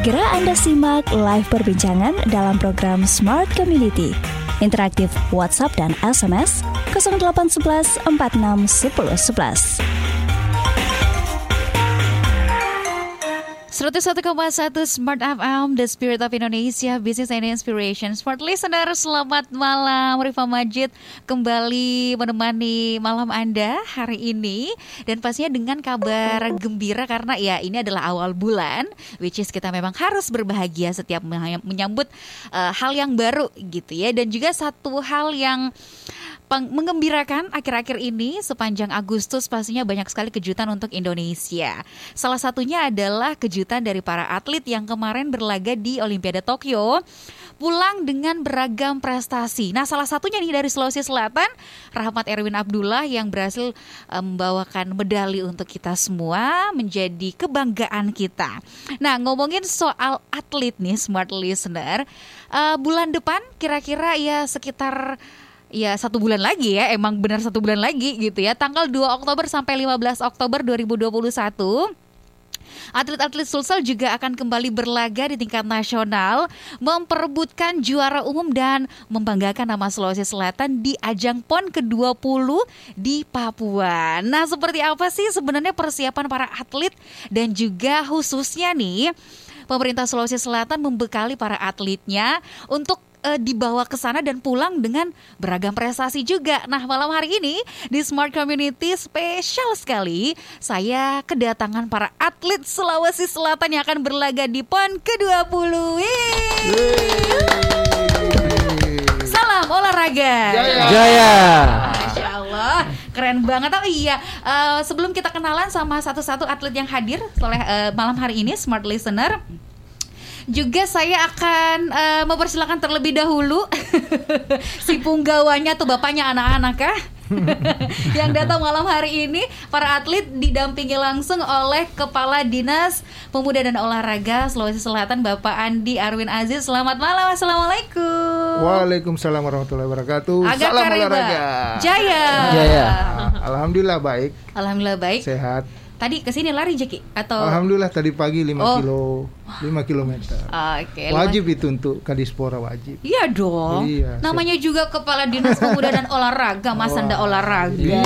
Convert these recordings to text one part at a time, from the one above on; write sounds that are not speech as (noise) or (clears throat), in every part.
Segera Anda simak live perbincangan dalam program Smart Community. Interaktif WhatsApp dan SMS 0811 46 10 11. 101,1 Smart FM, The Spirit of Indonesia, Business and Inspiration. Smart Listener, selamat malam. Rifa Majid kembali menemani malam Anda hari ini. Dan pastinya dengan kabar gembira karena ya ini adalah awal bulan. Which is kita memang harus berbahagia setiap menyambut uh, hal yang baru gitu ya. Dan juga satu hal yang mengembirakan akhir-akhir ini sepanjang Agustus pastinya banyak sekali kejutan untuk Indonesia. Salah satunya adalah kejutan dari para atlet yang kemarin berlaga di Olimpiade Tokyo pulang dengan beragam prestasi. Nah, salah satunya nih dari Sulawesi Selatan, Rahmat Erwin Abdullah yang berhasil membawakan medali untuk kita semua menjadi kebanggaan kita. Nah, ngomongin soal atlet nih, smart listener, uh, bulan depan kira-kira ya sekitar ya satu bulan lagi ya emang benar satu bulan lagi gitu ya tanggal 2 Oktober sampai 15 Oktober 2021 Atlet-atlet Sulsel juga akan kembali berlaga di tingkat nasional, memperebutkan juara umum dan membanggakan nama Sulawesi Selatan di ajang PON ke-20 di Papua. Nah, seperti apa sih sebenarnya persiapan para atlet dan juga khususnya nih pemerintah Sulawesi Selatan membekali para atletnya untuk uh, dibawa ke sana dan pulang dengan beragam prestasi juga. Nah, malam hari ini di Smart Community spesial sekali saya kedatangan para atlet Sulawesi Selatan yang akan berlaga di PON ke-20. Salam olahraga. Jaya. Jaya. Masya Allah, keren banget. Oh iya, uh, sebelum kita kenalan sama satu-satu atlet yang hadir oleh uh, malam hari ini, Smart Listener juga saya akan uh, mempersilahkan terlebih dahulu (laughs) si punggawanya tuh bapaknya anak-anak kah? (laughs) yang datang malam hari ini para atlet didampingi langsung oleh Kepala Dinas Pemuda dan Olahraga Sulawesi Selatan Bapak Andi Arwin Aziz. Selamat malam. Assalamualaikum. Waalaikumsalam warahmatullahi wabarakatuh. Agak Salam kariba. olahraga. Jaya. Jaya. Alhamdulillah baik. Alhamdulillah baik. Sehat. Tadi ke sini lari Jeki atau Alhamdulillah tadi pagi 5 oh. kilo 5 kilometer. Okay, wajib itu untuk Kadispora wajib. Iya dong. Iya, Namanya siap. juga Kepala Dinas Pemuda dan Olahraga, Mas Anda olahraga. Iya.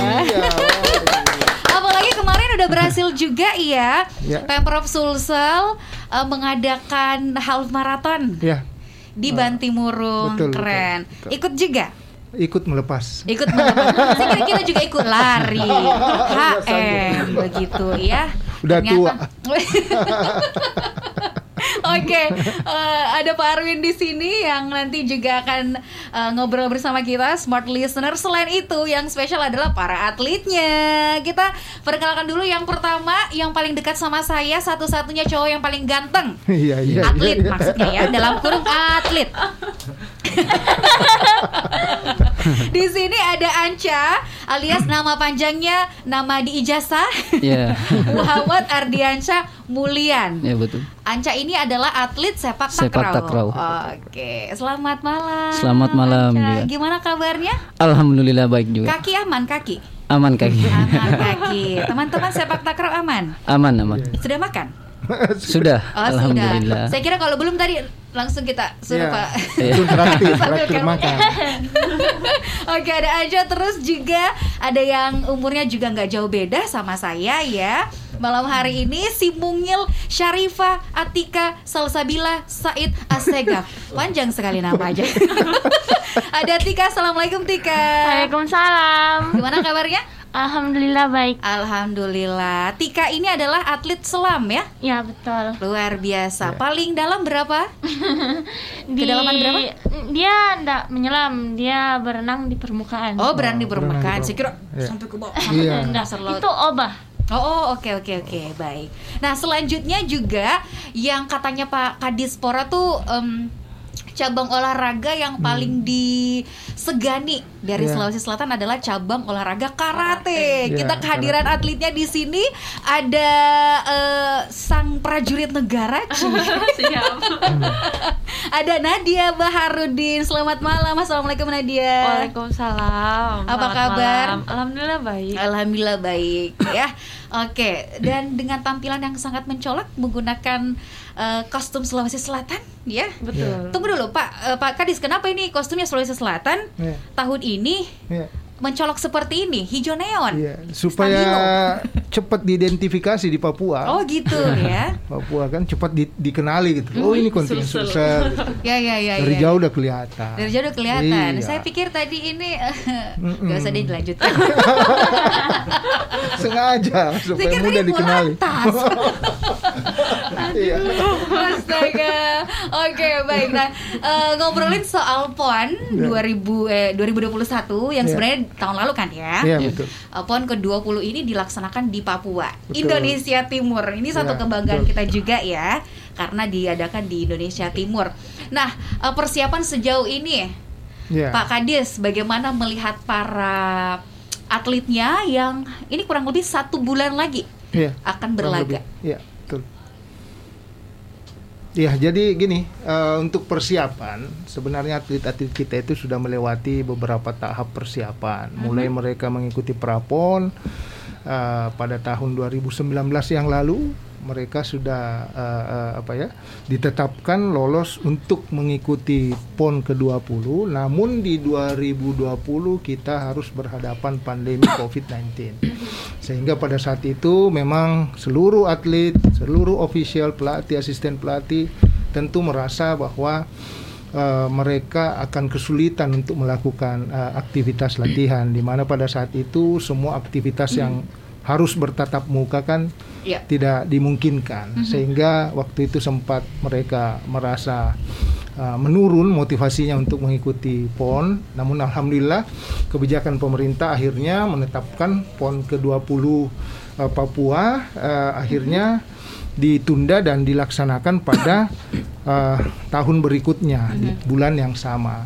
Apalagi kemarin udah berhasil juga ya, ya. Pemprov Sulsel uh, mengadakan half marathon. Ya. Di Bantimurung, betul, keren. Betul, betul. Ikut juga? Ikut melepas. Ikut melepas. Saya kira kita juga ikut lari, (laughs) HM begitu ya. Udah Ternyata, tua. (laughs) Oke, okay, uh, eh, ada Pak Arwin di sini yang nanti juga akan uh, ngobrol bersama kita smart listener. Selain itu, yang spesial adalah para atletnya. Kita perkenalkan dulu yang pertama, yang paling dekat sama saya, satu-satunya cowok yang paling ganteng. Iya, iya. Atlet iya, maksudnya ya, dalam kurung atlet. (laughs) di sini ada Anca alias nama panjangnya nama di ijazah yeah. (laughs) Muhammad Ardiansyah Mulian. Ya yeah, betul. Anca ini adalah atlet sepak takraw. Sepak takraw. Oke, selamat malam. Selamat malam. Anca. Gimana kabarnya? Alhamdulillah baik juga. Kaki aman kaki. Aman kaki. Aman kaki. Teman-teman sepak takraw aman. Aman aman. Sudah makan? (laughs) sudah. Oh, Alhamdulillah. Sudah. Saya kira kalau belum tadi langsung kita suruh yeah. Pak. (laughs) Itu (laughs) traktir, traktir makan. Oke, ada aja terus juga ada yang umurnya juga nggak jauh beda sama saya ya. Malam hari ini si Mungil Syarifah Atika Salsabila Said Asega. Panjang sekali nama aja. ada Tika, Assalamualaikum Tika. Waalaikumsalam. Gimana kabarnya? Alhamdulillah baik. Alhamdulillah. Tika ini adalah atlet selam ya? Ya betul. Luar biasa. Ya. Paling dalam berapa? (laughs) di, Kedalaman berapa? Dia tidak menyelam, dia berenang di permukaan. Oh, berenang di permukaan. Saya kira ya. sampai ke bawah. Iya. (laughs) Itu obah. Oh, oh oke okay, oke okay, oke okay. baik. Nah selanjutnya juga yang katanya Pak Kadispora tuh um, cabang olahraga yang paling hmm. disegani dari Iya. Sulawesi Selatan adalah cabang olahraga karate. Iya, Kita kehadiran atletnya di sini ada eh, sang prajurit negara. (laughs) Siap. (laughs) ada Nadia Baharudin. Selamat malam. Assalamualaikum Nadia. Waalaikumsalam. Apa Selamat kabar? malam. Alhamdulillah baik. Alhamdulillah baik ya. Oke, dan dengan tampilan yang sangat mencolok menggunakan eh, kostum Sulawesi Selatan, ya. Betul. Tunggu dulu, Pak. Eh, Pak Kadis, kenapa ini kostumnya Sulawesi Selatan Iya. tahun ini Iya. Mencolok seperti ini, hijau neon? Iya, supaya cepat diidentifikasi di Papua. Oh gitu ya. Papua kan cepat di- dikenali gitu. Oh ini kontingen Sulsel. Sulsel. gitu. (laughs) Ya ya ya. Dari ya. jauh udah kelihatan. Dari jauh udah kelihatan. Iya. Saya pikir tadi ini Mm-mm. nggak usah deh dilanjutkan. (laughs) Sengaja supaya kira mudah dikenali. (laughs) Iya. Astaga. Oke, baik. Nah, eh, ngobrolin soal PON 2000 eh, 2021 yang Iya. sebenarnya tahun lalu kan ya. Iya betul. Eh, PON ke-20 ini dilaksanakan di Papua, Betul. Indonesia Timur. Ini satu Iya, kebanggaan betul. kita juga ya, karena diadakan di Indonesia Timur. Nah, eh, persiapan sejauh ini, Iya. Pak Kadis, bagaimana melihat para atletnya yang ini kurang lebih satu bulan lagi Iya. akan berlaga? Iya, betul. Ya, jadi gini, eh, untuk persiapan, sebenarnya atlet-atlet kita itu sudah melewati beberapa tahap persiapan. Mulai mereka mengikuti prapon eh, pada tahun 2019 yang lalu, mereka sudah eh, eh, apa ya, ditetapkan lolos untuk mengikuti PON ke-20. Namun di 2020 kita harus berhadapan pandemi COVID-19 sehingga pada saat itu memang seluruh atlet, seluruh official pelatih, asisten pelatih tentu merasa bahwa eh, mereka akan kesulitan untuk melakukan eh, aktivitas latihan di mana pada saat itu semua aktivitas yang harus bertatap muka kan Iya. tidak dimungkinkan. Sehingga waktu itu sempat mereka merasa uh, menurun motivasinya untuk mengikuti PON. Namun alhamdulillah kebijakan pemerintah akhirnya menetapkan PON ke-20 uh, Papua uh, akhirnya ditunda dan dilaksanakan pada uh, tahun berikutnya di bulan yang sama.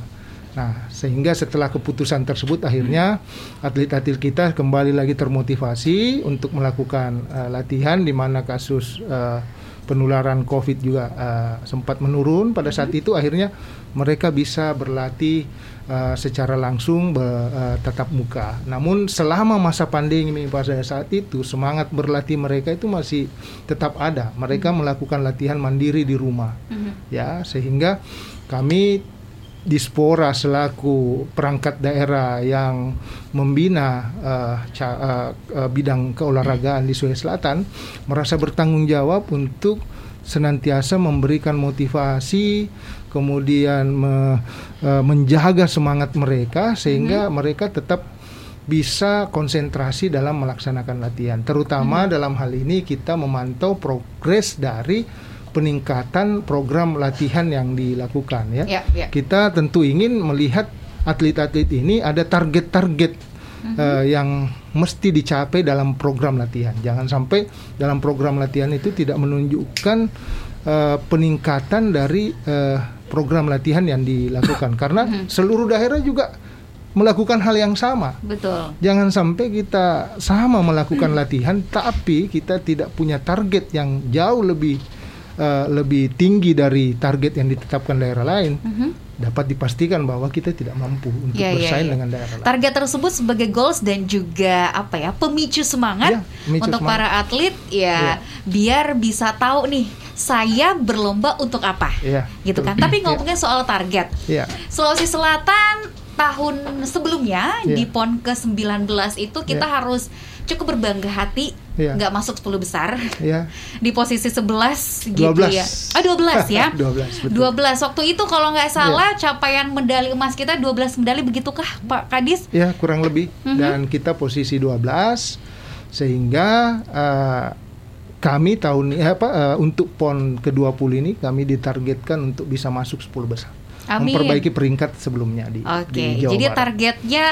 Nah, sehingga setelah keputusan tersebut akhirnya atlet-atlet kita kembali lagi termotivasi untuk melakukan uh, latihan di mana kasus uh, penularan Covid juga uh, sempat menurun pada saat itu akhirnya mereka bisa berlatih uh, secara langsung be, uh, tatap muka. Namun selama masa pandemi pada saat itu semangat berlatih mereka itu masih tetap ada. Mereka melakukan latihan mandiri di rumah. Ya, sehingga kami Dispora selaku perangkat daerah yang membina uh, ca- uh, uh, bidang keolahragaan di Sulawesi Selatan merasa bertanggung jawab untuk senantiasa memberikan motivasi kemudian me- uh, menjaga semangat mereka sehingga mereka tetap bisa konsentrasi dalam melaksanakan latihan. Terutama dalam hal ini kita memantau progres dari peningkatan program latihan yang dilakukan ya. Ya, ya. Kita tentu ingin melihat atlet-atlet ini ada target-target eh, yang mesti dicapai dalam program latihan. Jangan sampai dalam program latihan itu tidak menunjukkan eh, peningkatan dari eh, program latihan yang dilakukan karena seluruh daerah juga melakukan hal yang sama. Betul. Jangan sampai kita sama melakukan latihan, tapi kita tidak punya target yang jauh lebih eh, lebih tinggi dari target yang ditetapkan daerah lain. Dapat dipastikan bahwa kita tidak mampu untuk. Iya, iya, bersaing iya. dengan daerah lain. Target tersebut sebagai goals dan juga apa ya pemicu semangat Iya, pemicu untuk semangat. para atlet ya Iya. biar bisa tahu nih saya berlomba untuk apa Iya, gitu kan. Tapi Iya. ngomongin soal target Iya. Sulawesi Selatan tahun sebelumnya Iya. di PON ke-19 itu kita Iya. harus cukup berbangga hati Iya. nggak masuk 10 besar Ya, (laughs) di posisi 11 gitu 12. ya. Ah 12 ya. (laughs) 12 betul. 12 waktu itu kalau nggak salah capaian medali emas kita 12 medali begitukah Pak Kadis? Ya, kurang lebih. Mhm. Dan kita posisi 12 sehingga eh, kami tahun ini apa eh, untuk PON ke-20 ini kami ditargetkan untuk bisa masuk 10 besar. Amin. Memperbaiki peringkat sebelumnya di, Oke, di Jawa jadi Barat. targetnya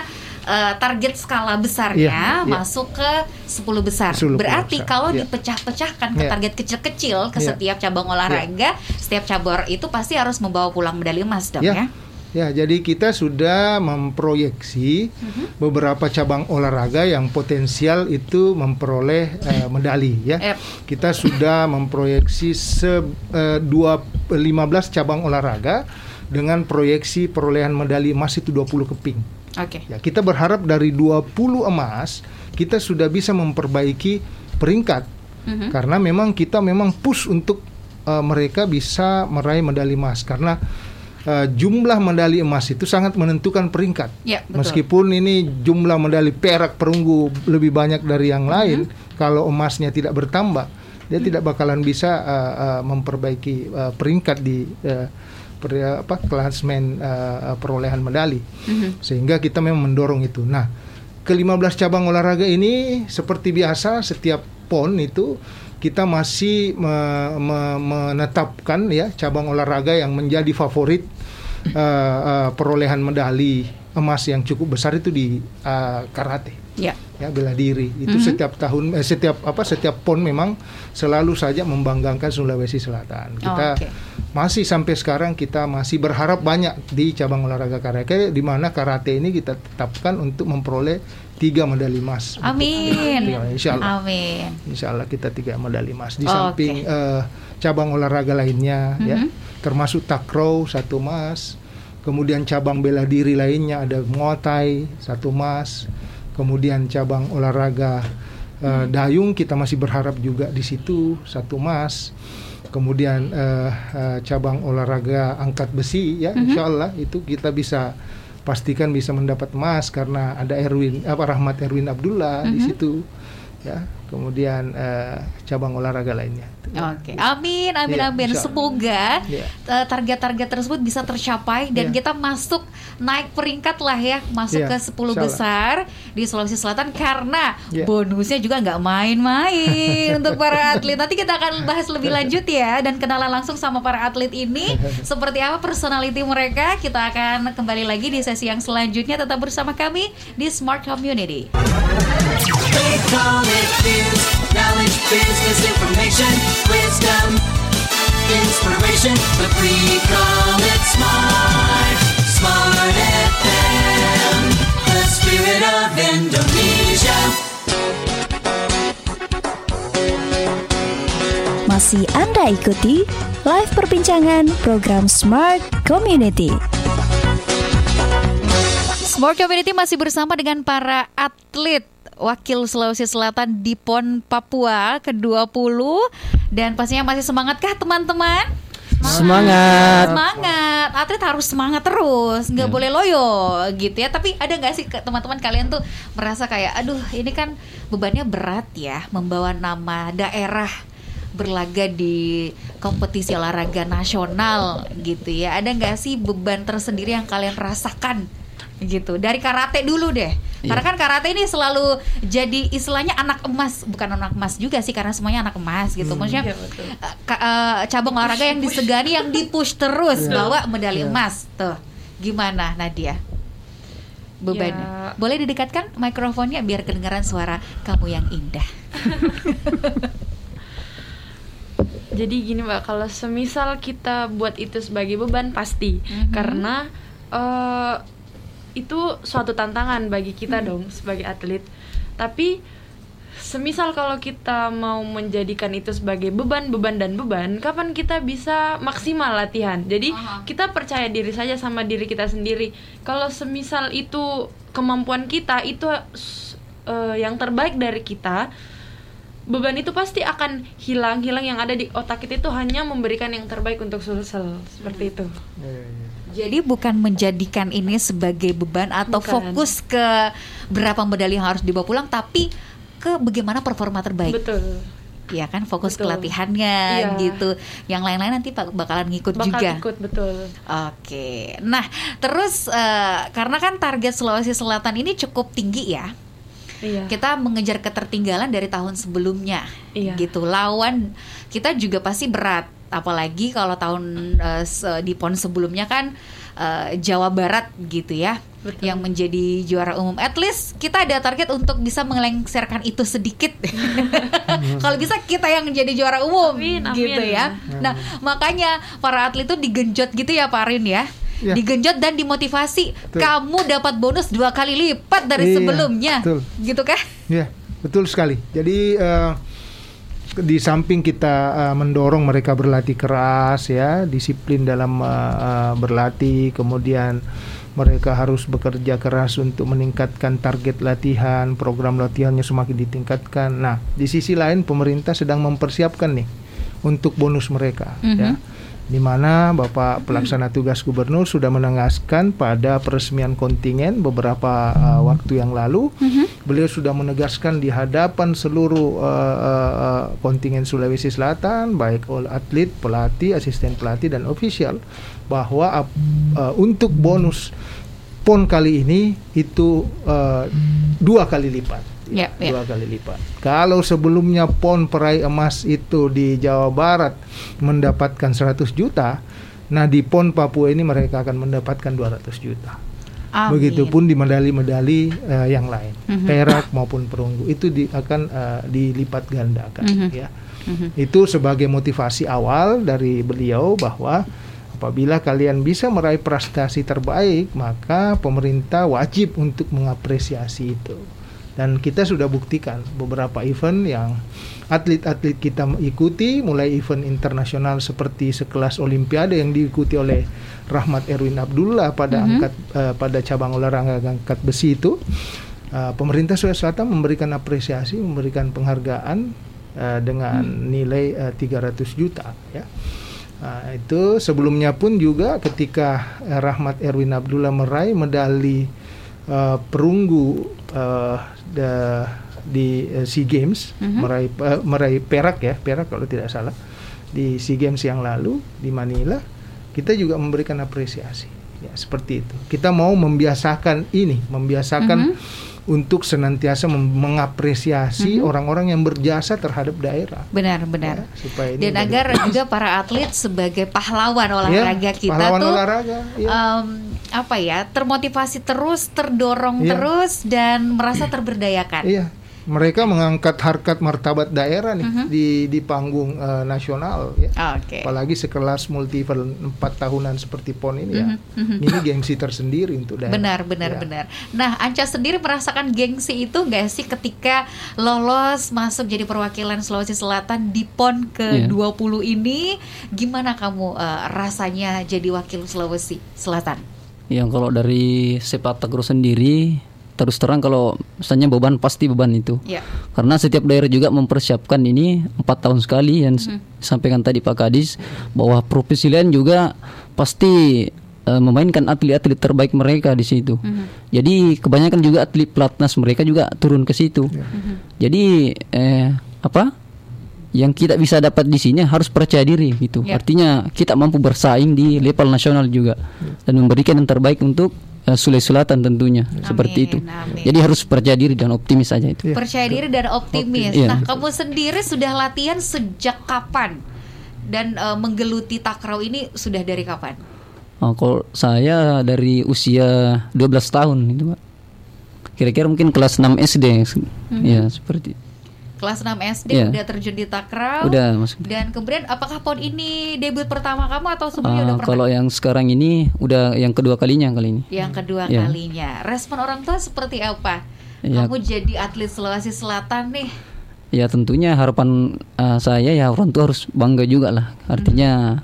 eh, target skala besarnya Iya, iya. masuk ke 10 besar. 10 Berarti besar, kalau iya. dipecah-pecahkan ke Iya. target kecil-kecil ke Iya. setiap cabang olahraga, setiap cabur itu pasti harus membawa pulang medali emas dong Ya. ya. Ya, jadi kita sudah memproyeksi beberapa cabang olahraga yang potensial itu memperoleh eh, medali ya. Yep. Kita sudah memproyeksi se, eh, dua, 15 cabang olahraga dengan proyeksi perolehan medali emas itu 20 keping. Oke. Ya, kita berharap dari 20 emas kita sudah bisa memperbaiki peringkat. Mhm. Karena memang kita memang push untuk uh, mereka bisa meraih medali emas karena uh, jumlah medali emas itu sangat menentukan peringkat. Ya, betul. Meskipun ini jumlah medali perak perunggu lebih banyak dari yang lain, kalau emasnya tidak bertambah, dia tidak bakalan bisa uh, uh, memperbaiki uh, peringkat di uh, per- apa klasmen uh, perolehan medali. Mhm. Sehingga kita memang mendorong itu. Nah, ke-15 cabang olahraga ini seperti biasa setiap PON itu kita masih me- me- menetapkan ya cabang olahraga yang menjadi favorit uh, uh, perolehan medali emas yang cukup besar itu di uh, karate Ya. ya bela diri itu setiap tahun eh, setiap apa setiap pon memang selalu saja membanggakan Sulawesi Selatan kita Oke. masih sampai sekarang kita masih berharap banyak di cabang olahraga karate di mana karate ini kita tetapkan untuk memperoleh tiga medali emas Amin. Ya, insya Allah Amin. Insya Allah kita tiga medali emas di Oke. samping eh, cabang olahraga lainnya ya Mhm. termasuk takraw satu emas kemudian cabang bela diri lainnya ada muay thai satu emas. Kemudian cabang olahraga eh, dayung kita masih berharap juga di situ satu emas. Kemudian eh, eh, cabang olahraga angkat besi ya Insya Allah itu kita bisa pastikan bisa mendapat emas karena ada Erwin apa Rahmat Erwin Abdullah di situ ya kemudian eh, cabang olahraga lainnya Oke, amin, amin, amin. insya Allah. Semoga Iya. eh, target-target tersebut bisa tercapai dan Iya. kita masuk naik peringkat lah ya, masuk Iya, ke 10 insya Allah. besar di Sulawesi Selatan karena Iya. bonusnya juga nggak main-main (laughs) untuk para atlet. Nanti kita akan bahas lebih lanjut ya dan kenalan langsung sama para atlet ini (laughs) seperti apa personality mereka. Kita akan kembali lagi di sesi yang selanjutnya tetap bersama kami di Smart Community. They call it news, knowledge, business information, wisdom, inspiration. But we call it smart Masih Anda ikuti live perbincangan program Smart Community. Smart Community masih bersama dengan para atlet Wakil Sulawesi Selatan di PON Papua ke-20 dan pastinya masih semangatkah teman-teman? Semangat. Semangat, atlet harus semangat terus, nggak Ya. boleh loyo gitu ya. Tapi ada nggak sih teman-teman kalian tuh merasa kayak, aduh ini kan bebannya berat ya, membawa nama daerah berlaga di kompetisi olahraga nasional gitu ya. Ada nggak sih beban tersendiri yang kalian rasakan gitu? Dari karate dulu deh. Karena kan karate ini selalu jadi istilahnya anak emas, bukan anak emas juga sih karena semuanya anak emas gitu. Maksudnya eh, ka- eh, cabang olahraga yang disegani yang dipush terus bawa medali emas tuh. Gimana Nadia? Bebannya. Ya. Boleh didekatkan mikrofonnya biar kedengaran suara kamu yang indah. (laughs) Jadi gini mbak, kalau semisal kita buat itu sebagai beban pasti, Mhm. karena eh, itu suatu tantangan bagi kita dong sebagai atlet. Tapi semisal kalau kita mau menjadikan itu sebagai beban, beban dan beban, kapan kita bisa maksimal latihan? Jadi Aha. kita percaya diri saja sama diri kita sendiri. Kalau semisal itu kemampuan kita itu eh, yang terbaik dari kita, beban itu pasti akan hilang hilang yang ada di otak kita itu hanya memberikan yang terbaik untuk Sulsel seperti itu Jadi bukan menjadikan ini sebagai beban atau Bukan. fokus ke berapa medali yang harus dibawa pulang, tapi ke bagaimana performa terbaik. betul Ya kan fokus ke Betul. latihannya Iya. gitu. Yang lain-lain nanti bak- bakalan ngikut bakal juga. ikut betul Oke. Nah, terus eh, karena kan target Sulawesi Selatan ini cukup tinggi ya. iya Kita mengejar ketertinggalan dari tahun sebelumnya. Iya. Gitu. Lawan kita juga pasti berat. Apalagi kalau tahun se- di PON sebelumnya kan eh, Jawa Barat gitu ya. Betul. Yang menjadi juara umum. At least kita ada target untuk bisa melengsarkan itu sedikit. (laughs) kalau bisa kita yang menjadi juara umum Amin, amin. gitu ya. Nah, makanya para atlet itu digenjot gitu ya Pak Arin ya. Ya. digenjot dan dimotivasi. Betul. Kamu dapat bonus dua kali lipat dari Iya, sebelumnya, betul. gitu kah? Ya, betul sekali. Jadi eh, di samping kita eh, mendorong mereka berlatih keras ya, disiplin dalam eh, eh, berlatih, kemudian mereka harus bekerja keras untuk meningkatkan target latihan, program latihannya semakin ditingkatkan. Nah, di sisi lain pemerintah sedang mempersiapkan nih untuk bonus mereka ya. Di mana Bapak Pelaksana Tugas Gubernur sudah menegaskan pada peresmian kontingen beberapa uh, waktu yang lalu, beliau sudah menegaskan di hadapan seluruh uh, uh, uh, kontingen Sulawesi Selatan, baik oleh atlet, pelatih, asisten pelatih dan ofisial, bahwa ap- uh, untuk bonus pon kali ini itu uh, dua kali lipat. Ya, ya. dua kali lipat. Kalau sebelumnya PON peraih emas itu di Jawa Barat mendapatkan 100 juta, nah di PON Papua ini mereka akan mendapatkan 200 juta. Amin. Begitupun di medali-medali eh, yang lain, Mhm. perak maupun perunggu itu di, akan eh, dilipat gandakan Mhm. ya. Mhm. Itu sebagai motivasi awal dari beliau bahwa apabila kalian bisa meraih prestasi terbaik, maka pemerintah wajib untuk mengapresiasi itu. Dan kita sudah buktikan beberapa event yang atlet-atlet kita ikuti, mulai event internasional seperti sekelas Olimpiade yang diikuti oleh Rahmat Erwin Abdullah pada angkat eh, pada cabang olahraga angkat besi itu. Eh, pemerintah Sulawesi Selatan memberikan apresiasi, memberikan penghargaan eh, dengan nilai eh, 300 juta ya. Nah, itu sebelumnya pun juga ketika Rahmat Erwin Abdullah meraih medali eh, perunggu eh, da- di eh, SEA Games meraih eh, meraih perak ya perak kalau tidak salah di SEA Games yang lalu di Manila kita juga memberikan apresiasi. Ya seperti itu. Kita mau membiasakan ini membiasakan untuk senantiasa mengapresiasi orang-orang yang berjasa terhadap daerah. Benar-benar. ya, supaya ini Dan agar juga para atlet sebagai pahlawan olahraga Ya, kita pahlawan tuh olahraga, ya. em, apa ya termotivasi terus, terdorong Iya. terus dan merasa terberdayakan. Iya, mereka mengangkat harkat martabat daerah nih Mhm. di di panggung eh, nasional ya. Oke. Apalagi sekelas multi event empat tahunan seperti PON ini ya. Mhm, mhm. Ini gengsi tersendiri untuk daerah. Benar, benar, Ya. benar. Nah, Anca sendiri merasakan gengsi itu nggak sih ketika lolos masuk jadi perwakilan Sulawesi Selatan di PON ke-20 ini? Gimana kamu eh, rasanya jadi wakil Sulawesi Selatan? Yang kalau dari sepak takraw sendiri terus terang kalau misalnya beban pasti beban itu. Ya. Karena setiap daerah juga mempersiapkan ini empat tahun sekali yang s- disampaikan tadi Pak Kadis bahwa provinsi lain juga pasti eh, memainkan atlet-atlet terbaik mereka di situ. Jadi kebanyakan juga atlet pelatnas mereka juga turun ke situ. Jadi eh, apa? Yang kita bisa dapat di sini harus percaya diri gitu. Ya. Artinya kita mampu bersaing di level nasional juga dan memberikan yang terbaik untuk eh, Sulawesi Selatan tentunya seperti itu. amin. Jadi harus percaya diri dan optimis saja itu. Iya. Percaya diri dan optimis. Iya. Nah, kamu sendiri sudah latihan sejak kapan? Dan eh, menggeluti takraw ini sudah dari kapan? Oh, kalau saya dari usia 12 tahun itu, Pak. Kira-kira mungkin kelas 6 SD. Ya, seperti Kelas 6 SD Iya. udah terjun di takraw. udah masuk. Dan kemudian apakah PON ini debut pertama kamu atau sebelumnya Ah, udah pernah? kalau yang sekarang ini udah yang kedua kalinya kali ini. Yang kedua Iya. kalinya. Respon orang tua seperti apa? Iya. Kamu jadi atlet Sulawesi Selatan nih. Ya tentunya harapan ah, saya ya orang tua harus bangga juga lah. Artinya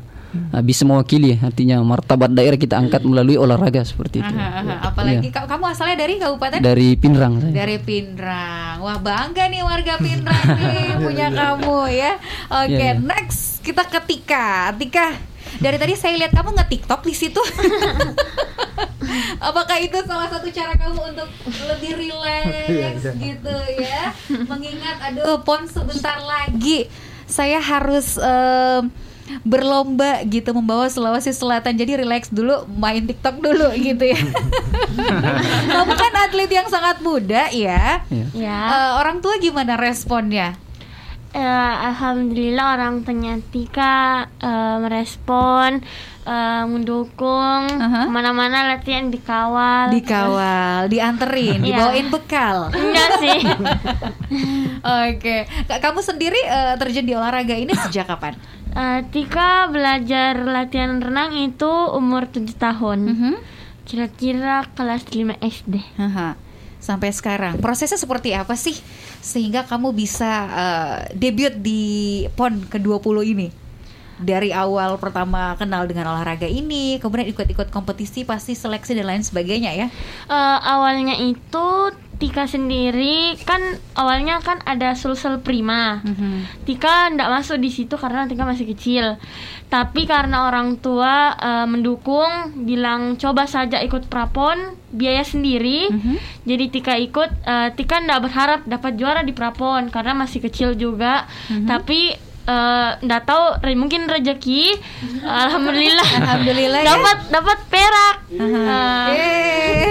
ah, bisa mewakili artinya martabat daerah kita angkat melalui olahraga seperti itu. Aha, aha. Apalagi Iya. ka- kamu asalnya dari kabupaten? Dari Pinrang saya. Dari Pinrang. Wah, bangga nih warga Pinrang nih (laughs) punya kamu ya. Oke, Iya, iya. next kita ke Tika. Dari tadi saya lihat kamu nge-TikTok di situ. (laughs) Apakah itu salah satu cara kamu untuk lebih (laughs) iya. gitu ya? Mengingat aduh pon sebentar lagi saya harus em, berlomba gitu membawa Sulawesi Selatan jadi relax dulu main TikTok dulu (laughs) gitu ya. Kamu kan atlet yang sangat muda ya. Iya. Ya, Eh, orang tua gimana responnya? eh, alhamdulillah orang Tika eh, merespon, eh, mendukung, Aha. ke mana-mana latihan dikawal. Dikawal, dianterin, Iya. dibawain bekal. Enggak sih, (laughs) Oke, Kak, kamu sendiri eh, terjun di olahraga ini sejak kapan? Eh, Tika belajar latihan renang itu umur 7 tahun. Mhm. Kira-kira kelas 5 SD. Sampai sekarang prosesnya seperti apa sih sehingga kamu bisa eh, debut di PON ke-20 ini? Dari awal pertama kenal dengan olahraga ini, kemudian ikut-ikut kompetisi, pasti seleksi dan lain sebagainya ya. Eh, awalnya itu Tika sendiri kan awalnya kan ada sulsel prima. Tika ndak masuk di situ karena Tika masih kecil. Tapi karena orang tua eh, mendukung, bilang coba saja ikut prapon, biaya sendiri. Jadi Tika ikut. eh, Tika ndak berharap dapat juara di prapon karena masih kecil juga. Tapi eh, ndak tahu re- mungkin rezeki. (laughs) Alhamdulillah. Alhamdulillah ya. dapat dapat perak. Eh,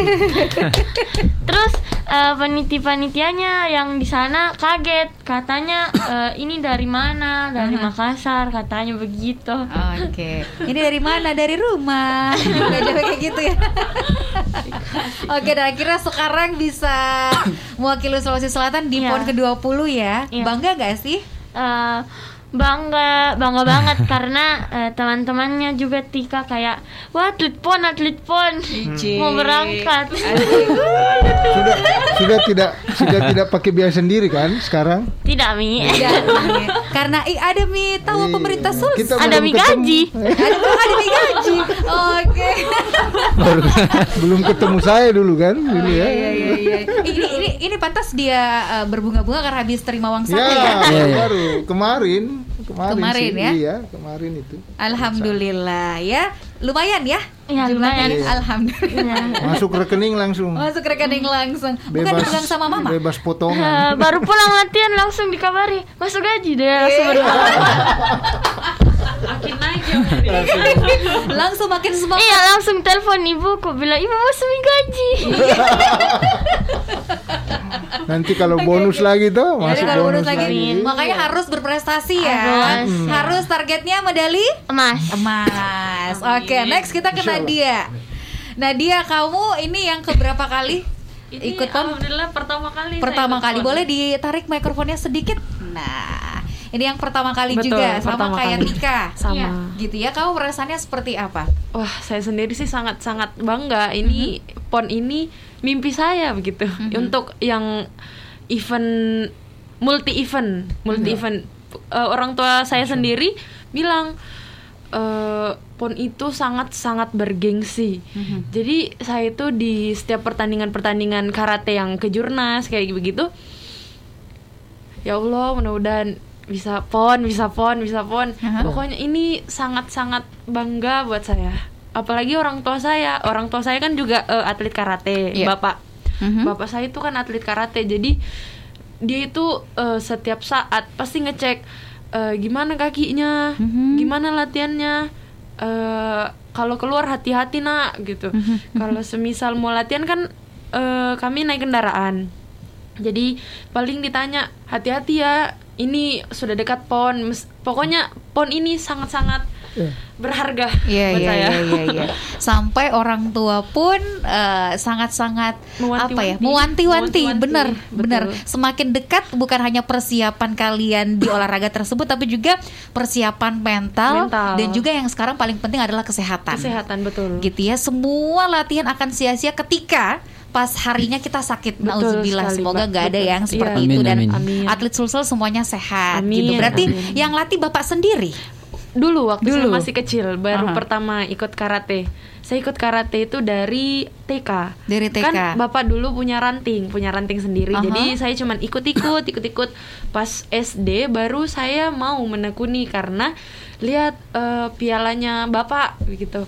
(laughs) Terus eh, panitia-panitianya yang di sana kaget, katanya eh, ini dari mana? Dari Makassar, katanya begitu. Oke, ini dari mana? Dari rumah. (laughs) Jauh kayak gitu ya. Oke, dan akhirnya sekarang bisa (coughs) mewakili Sulawesi Selatan di Iya. PON ke-20 ya. Iya. Bangga gak sih? Eh, bangga, bangga banget (laughs) karena eh, teman-temannya juga Tika kayak, wah atlet pon, atlet pon, mau berangkat. Sudah sudah tidak sudah tidak pakai biaya sendiri kan sekarang? Tidak mi, Ya, (laughs) karena i, ada mi tahu Iya. pemerintah sus. Ada mi gaji. Ada mi gaji. Oke. (laughs) (laughs) Belum ketemu saya dulu kan, dulu ya. Iya iya iya. Ini ini ini pantas dia eh, berbunga-bunga karena habis terima uang saku Ya, ya. Iya, iya. baru kemarin, kemarin, Kemarin sih, ya? Iya, kemarin itu. Alhamdulillah ya. Lumayan ya. Ya, lumayan. Alhamdulillah. Masuk rekening langsung. Masuk rekening langsung. Bukan Bebas pegang sama mama. Bebas potongan. (laughs) baru pulang latihan langsung dikabari masuk gaji deh langsung Iya. (laughs) makin naik ya Langsung makin semangat. Iya langsung telepon ibuku bilang ibu mi gaji. (laughs) Nanti kalau bonus lagi tuh, Jadi masuk kalau bonus bonus lagi, lagi. makanya harus berprestasi ya. Harus. Harus targetnya medali Emas. emas. Oke, next kita ke Nadia. Nadia, kamu ini yang keberapa kali Ini ikut pon? alhamdulillah pertama kali saya Pertama kali. Boleh ditarik mikrofonnya sedikit? Nah, ini yang pertama kali Betul, juga sama kayak kali. Tika. (laughs) sama Iya. Gitu ya. Kamu perasaannya seperti apa? wah saya sendiri sih sangat sangat bangga ini pon ini mimpi saya begitu untuk yang event multi event multi event Eh, orang tua saya sendiri bilang eh, pon itu sangat sangat bergengsi jadi saya itu di setiap pertandingan pertandingan karate yang kejurnas kayak begitu ya Allah mudah-mudahan bisa pon bisa pon bisa pon Aha. pokoknya ini sangat-sangat bangga buat saya apalagi orang tua saya orang tua saya kan juga eh, atlet karate Iya. bapak Mhm. bapak saya itu kan atlet karate jadi dia itu eh, setiap saat pasti ngecek eh, gimana kakinya Mhm. gimana latihannya eh, kalau keluar hati-hati nak gitu Mhm. kalau semisal mau latihan kan eh, kami naik kendaraan jadi paling ditanya hati-hati ya ini sudah dekat pon pokoknya pon ini sangat-sangat Ya. berharga Iya buat iya saya iya iya iya. (laughs) Sampai orang tua pun eh, sangat-sangat Mewanti-wanti. apa ya? Mewanti-wanti, Mewanti-wanti, bener betul. bener. Semakin dekat bukan hanya persiapan kalian di (laughs) olahraga tersebut tapi juga persiapan mental, Mental. dan juga yang sekarang paling penting adalah kesehatan. kesehatan betul Gitu ya. Semua latihan akan sia-sia ketika pas harinya kita sakit. Nauzubillah. Semoga nggak ada Betul. yang seperti Iya. itu Amin, dan amin. Amin. atlet sulsel semuanya sehat Amin, gitu. Berarti amin. yang latih Bapak sendiri. Dulu waktu Dulu. saya masih kecil baru Aha. pertama ikut karate saya ikut karate itu dari TK Dari TK. kan bapak dulu punya ranting punya ranting sendiri Aha. jadi saya cuman ikut-ikut ikut-ikut pas SD baru saya mau menekuni karena lihat eh, pialanya bapak begitu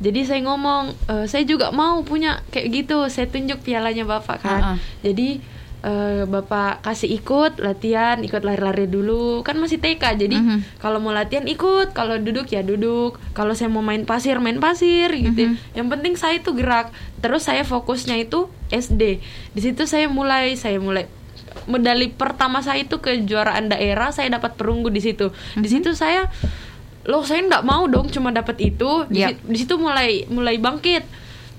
jadi saya ngomong "Eh, saya juga mau punya kayak gitu saya tunjuk pialanya bapak kan ah. jadi eh, bapak kasih ikut latihan ikut lari-lari dulu. Kan masih TK jadi Mhm. kalau mau latihan ikut kalau duduk ya duduk. Kalau saya mau main pasir main pasir gitu. Mhm. yang penting saya itu gerak. Terus saya fokusnya itu SD di situ saya mulai saya mulai medali pertama saya itu kejuaraan daerah saya dapat perunggu di situ. Di Mhm. situ saya loh saya nggak mau dong cuma dapat itu. Di, si- di situ mulai mulai bangkit.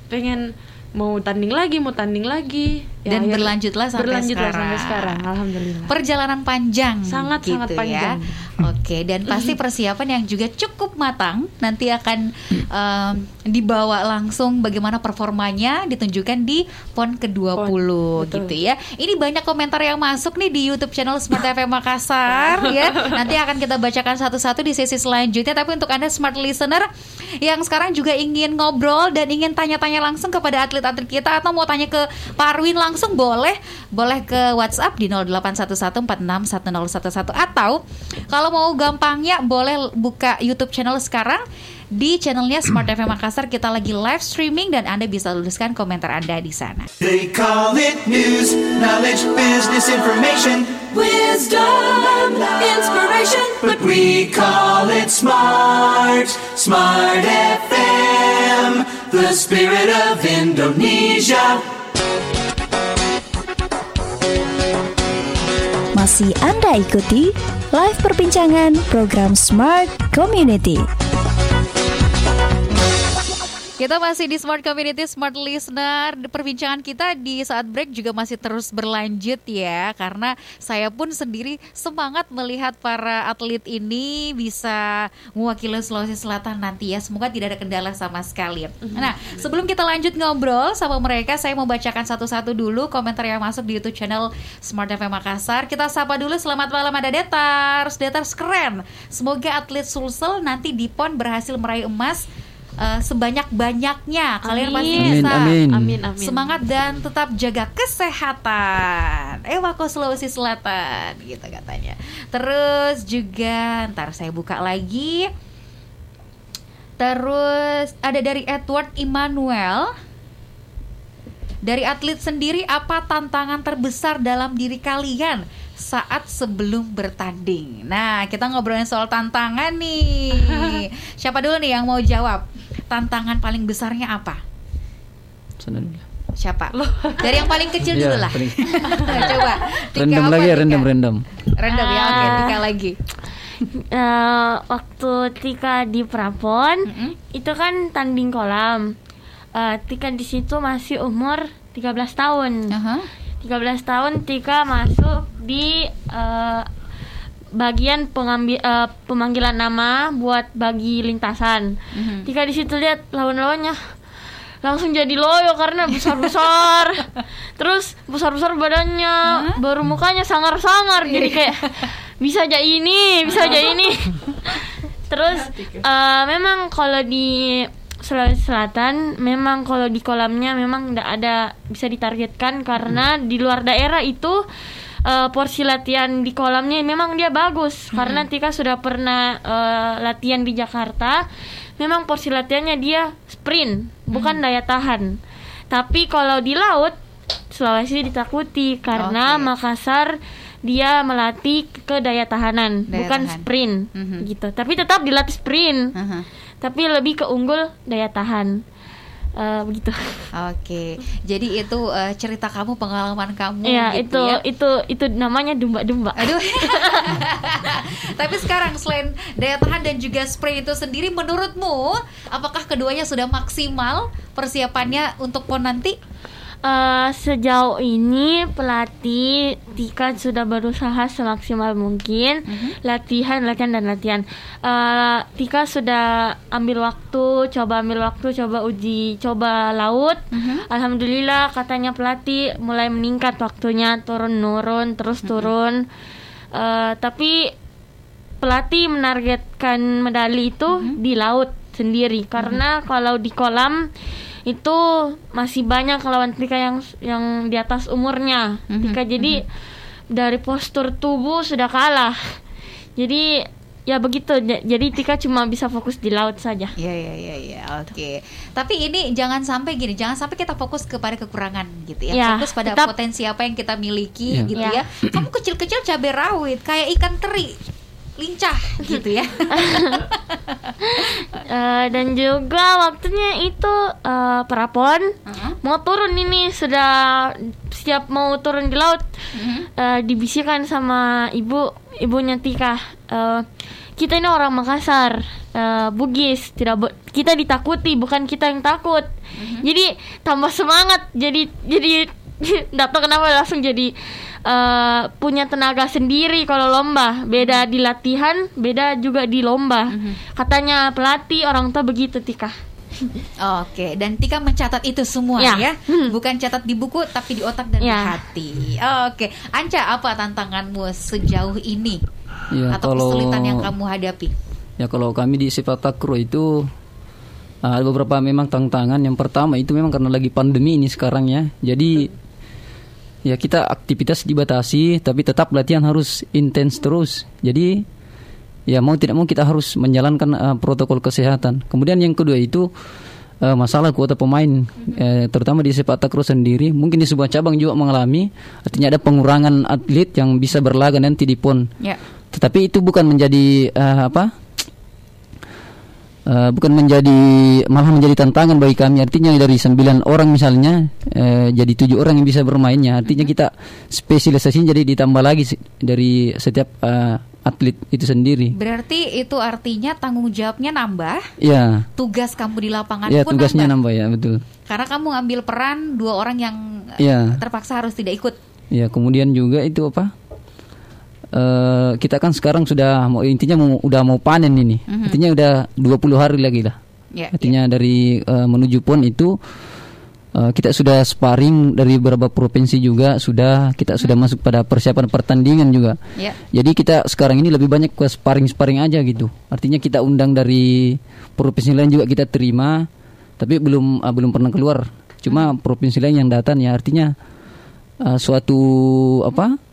Pengen mau tanding lagi mau tanding lagi Ya, Dan berlanjutlah sampai berlanjutlah sekarang. sampai sekarang. Alhamdulillah. Perjalanan panjang Sangat, gitu sangat ya. panjang. Oke, dan pasti (laughs) persiapan yang juga cukup matang nanti akan em, dibawa langsung bagaimana performanya ditunjukkan di PON ke-20 PON, betul. gitu ya. Ini banyak komentar yang masuk nih di YouTube channel Smart FM Makassar (laughs) ya. Nanti akan kita bacakan satu-satu di sesi selanjutnya tapi untuk Anda smart listener yang sekarang juga ingin ngobrol dan ingin tanya-tanya langsung kepada atlet-atlet kita atau mau tanya ke Pak Arwin langsung boleh boleh ke WhatsApp di 0811461011 atau kalau mau gampangnya boleh buka YouTube channel sekarang di channelnya Smart FM Makassar kita lagi live streaming dan Anda bisa tuliskan komentar Anda di sana. They call it news, knowledge, business information, Wisdom, inspiration, but we call it smart. Smart FM, the spirit of Indonesia. Masih Anda ikuti live perbincangan program Smart Community. Kita masih di Smart Community, Smart Listener. Perbincangan kita di saat break juga masih terus berlanjut ya, karena saya pun sendiri semangat melihat para atlet ini bisa mewakili Sulawesi Selatan nanti ya. Semoga tidak ada kendala sama sekali. Nah, sebelum kita lanjut ngobrol sama mereka, saya mau bacakan satu-satu dulu komentar yang masuk di YouTube channel Smart FM Makassar. Kita sapa dulu. Selamat malam ada Detars, Detars keren. Semoga atlet Sulsel nanti di PON berhasil meraih emas eh, sebanyak-banyaknya. Kalian pasti Amin. bisa. Amin, amin. Amin, amin. Semangat dan tetap jaga kesehatan. Ewako Sulawesi Selatan gitu katanya. Terus juga ntar saya buka lagi. Terus ada dari Edward Immanuel. Dari atlet sendiri apa tantangan terbesar dalam diri kalian saat sebelum bertanding? Nah, kita ngobrolin soal tantangan nih. (laughs) Siapa dulu nih yang mau jawab? Tantangan paling besarnya apa? Dulu. Siapa? Dari yang paling kecil Iya, dulu lah. paling- (laughs) Coba. Random lagi ya, random random. Random ya, oke. Ah. Tika lagi. Eh, waktu Tika di Prapon Mm-mm. itu kan tanding kolam. Eh, Tika di situ masih umur 13 tahun. Aha. 13 tahun Tika masuk di eh, bagian pengambil eh, pemanggilan nama buat bagi lintasan. Mhm. Tika di situ lihat lawan-lawannya langsung jadi loyo karena besar-besar. (laughs) Terus besar-besar badannya, baru mukanya sangar-sangar jadi kayak bisa aja ini, bisa aja ini. (laughs) Terus eh, memang kalau di Sulawesi Selatan memang kalau di kolamnya memang tidak ada bisa ditargetkan karena di luar daerah itu eh, porsi latihan di kolamnya memang dia bagus karena Tika sudah pernah eh, latihan di Jakarta memang porsi latihannya dia sprint bukan daya tahan tapi kalau di laut Sulawesi ditakuti karena Oke. Makassar dia melatih ke daya tahanan Daya bukan tahan. sprint Mhm. gitu tapi tetap dilatih sprint Aha. tapi lebih ke unggul daya tahan Eh, begitu Oke. Jadi itu eh, cerita kamu, pengalaman kamu ya gitu itu ya. itu itu namanya domba-domba Aduh. (laughs) Tapi sekarang selain daya tahan dan juga spray itu sendiri menurutmu apakah keduanya sudah maksimal persiapannya untuk PON nanti? Eh, sejauh ini pelatih Tika sudah berusaha semaksimal mungkin. Latihan latihan dan latihan. Eh, Tika sudah ambil waktu coba ambil waktu coba uji coba laut. Alhamdulillah katanya pelatih mulai meningkat waktunya turun nurun terus turun. Eh, tapi pelatih menargetkan medali itu di laut sendiri. Karena kalau di kolam itu masih banyak lawan Tika yang yang di atas umurnya Tika jadi dari postur tubuh sudah kalah jadi ya begitu jadi Tika cuma bisa fokus di laut saja Iya iya iya iya oke. Tapi ini jangan sampai gini, jangan sampai kita fokus kepada kekurangan gitu ya. Ya, fokus pada tetap- potensi apa yang kita miliki Ya. gitu Ya. ya. Kamu kecil-kecil cabai rawit kayak ikan teri lincah gitu ya. (laughs) Eh, dan juga waktunya itu eh, perapon Heeh. mau turun ini sudah siap mau turun di laut Mhm. Eh, dibisikkan sama ibu ibunya Tika eh, kita ini orang Makassar eh, Bugis tidak bo- kita ditakuti bukan kita yang takut jadi tambah semangat jadi jadi (laughs) nggak tahu kenapa langsung jadi eh, punya tenaga sendiri kalau lomba beda di latihan beda juga di lomba katanya pelatih orang tua begitu Tika Oke, dan Tika mencatat itu semua ya, Ya. bukan catat di buku tapi di otak dan di Ya. hati. Oke, Anca apa tantanganmu sejauh ini Ya, atau kalau kesulitan yang kamu hadapi? Ya kalau kami di sepak takraw itu uh, ada beberapa memang tantangan. Yang pertama itu memang karena lagi pandemi ini sekarang ya. Jadi ya kita aktivitas dibatasi tapi tetap latihan harus intens terus. Jadi ya mau tidak mau kita harus menjalankan uh, protokol kesehatan. Kemudian yang kedua itu uh, masalah kuota pemain eh, terutama di sepak takraw sendiri mungkin di sebuah cabang juga mengalami artinya ada pengurangan atlet yang bisa berlaga nanti di PON. Ya. Tetapi itu bukan menjadi eh, apa? Eh, bukan menjadi malah menjadi tantangan bagi kami. Artinya dari sembilan orang misalnya eh, jadi tujuh orang yang bisa bermainnya. Artinya kita spesialisasi jadi ditambah lagi dari setiap eh, atlet itu sendiri. Berarti itu artinya tanggung jawabnya nambah, Ya, tugas kamu di lapangan ya pun tugasnya nambah. nambah ya betul. Karena kamu ngambil peran dua orang yang Iya. terpaksa harus tidak ikut. Ya kemudian juga itu apa? Eh kita kan sekarang sudah mau intinya mau, udah mau panen ini. Artinya udah 20 hari lagi lah. Ya, Artinya dari eh, menuju pon itu eh, kita sudah sparring dari beberapa provinsi juga sudah kita sudah masuk pada persiapan pertandingan juga. Ya. Jadi kita sekarang ini lebih banyak ke sparring-sparring aja gitu. Artinya kita undang dari provinsi lain juga kita terima, tapi belum ah, belum pernah keluar. Cuma provinsi lain yang datang ya artinya ah, suatu apa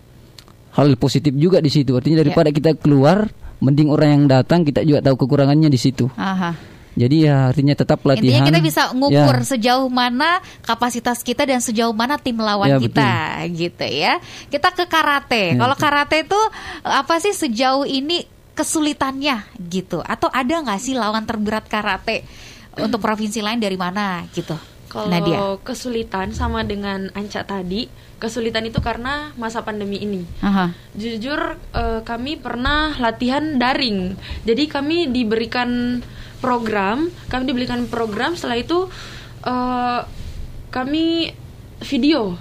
hal positif juga di situ. Artinya daripada kita keluar, mending orang yang datang kita juga tahu kekurangannya di situ. Aha. Jadi ya artinya tetap latihan. Intinya kita bisa ngukur Ya. sejauh mana kapasitas kita dan sejauh mana tim lawan Ya, kita gitu ya. Kita ke karate. Ya, Kalau betul. karate itu apa sih sejauh ini kesulitannya gitu? Atau ada nggak sih lawan terberat karate untuk provinsi lain dari mana gitu? Kalau Nadia. kesulitan sama dengan Anca tadi, kesulitan itu karena masa pandemi ini. Aha. Jujur eh, kami pernah latihan daring. Jadi kami diberikan program, kami diberikan program setelah itu eh, kami video,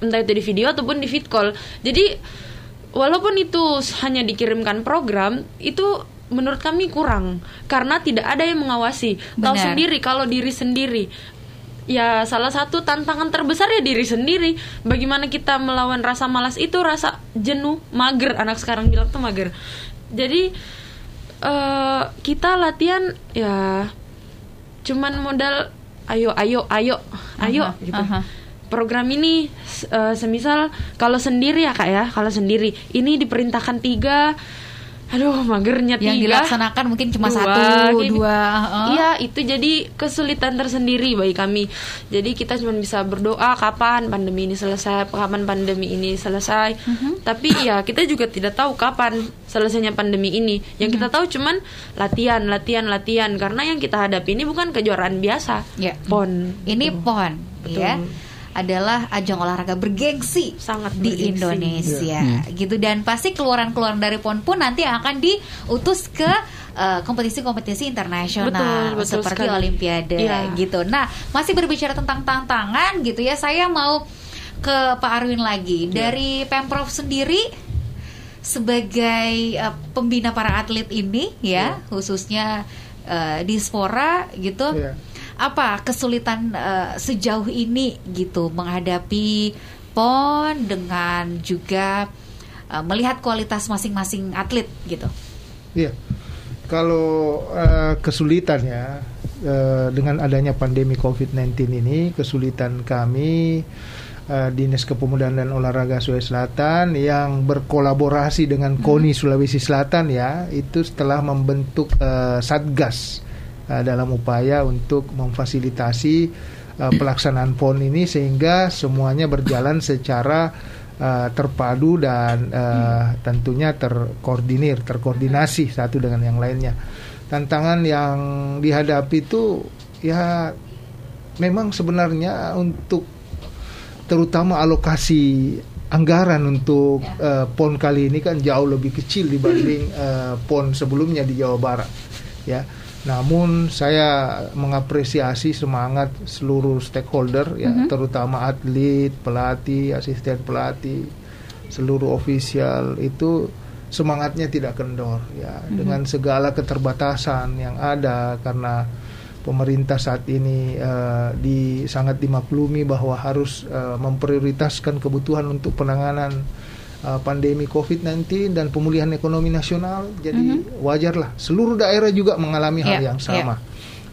entah itu di video ataupun di fit call. Jadi walaupun itu hanya dikirimkan program, itu menurut kami kurang karena tidak ada yang mengawasi. Tahu sendiri kalau diri sendiri ya salah satu tantangan terbesar ya diri sendiri. Bagaimana kita melawan rasa malas itu rasa jenuh mager. Anak sekarang bilang tuh mager. Jadi eh kita latihan ya cuman modal ayo ayo ayo ayo Aha, gitu. aha. program ini eh, semisal kalau sendiri ya kak ya kalau sendiri. Ini diperintahkan tiga aduh magernya Yang tiga dilaksanakan mungkin cuma dua, satu, kayak gitu. dua. Iya, itu jadi kesulitan tersendiri bagi kami. Jadi kita cuma bisa berdoa kapan pandemi ini selesai, kapan pandemi ini selesai. Mhm. Tapi ya kita juga tidak tahu kapan selesainya pandemi ini. Yang Mhm. kita tahu cuman latihan, latihan, latihan. Karena yang kita hadapi ini bukan kejuaraan biasa. Ya. Pon. Ini PON Betul. ya adalah ajang olahraga bergengsi Sangat di bergengsi. Indonesia gitu dan pasti keluaran-keluaran dari PON pun nanti akan diutus ke eh, kompetisi-kompetisi internasional Betul, betul seperti sekali. olimpiade Iya. gitu. Nah, masih berbicara tentang tantangan gitu ya. Saya mau ke Pak Arwin lagi. Dari Pemprov sendiri sebagai eh, pembina para atlet ini ya, khususnya eh, di Spora gitu Iya. Apa kesulitan eh, sejauh ini gitu menghadapi pon dengan juga eh, melihat kualitas masing-masing atlet gitu. Iya. Kalau eh, kesulitan ya eh, dengan adanya pandemi COVID-19 ini, kesulitan kami eh, Dinas Kepemudaan dan Olahraga Sulawesi Selatan yang berkolaborasi dengan KONI Sulawesi Selatan ya, itu setelah membentuk eh, satgas eh, dalam upaya untuk memfasilitasi eh, pelaksanaan PON ini sehingga semuanya berjalan secara eh, terpadu dan eh, tentunya terkoordinir, terkoordinasi satu dengan yang lainnya. Tantangan yang dihadapi itu ya memang sebenarnya untuk terutama alokasi anggaran untuk eh, PON kali ini kan jauh lebih kecil dibanding (clears throat) eh, PON sebelumnya di Jawa Barat. Ya. Namun saya mengapresiasi semangat seluruh stakeholder ya, terutama atlet, pelatih, asisten pelatih, seluruh ofisial itu semangatnya tidak kendor ya. Dengan segala keterbatasan yang ada karena pemerintah saat ini eh, di sangat dimaklumi bahwa harus eh, memprioritaskan kebutuhan untuk penanganan eh, pandemi COVID-19 dan pemulihan ekonomi nasional. Jadi wajarlah seluruh daerah juga mengalami hal Iya, yang sama.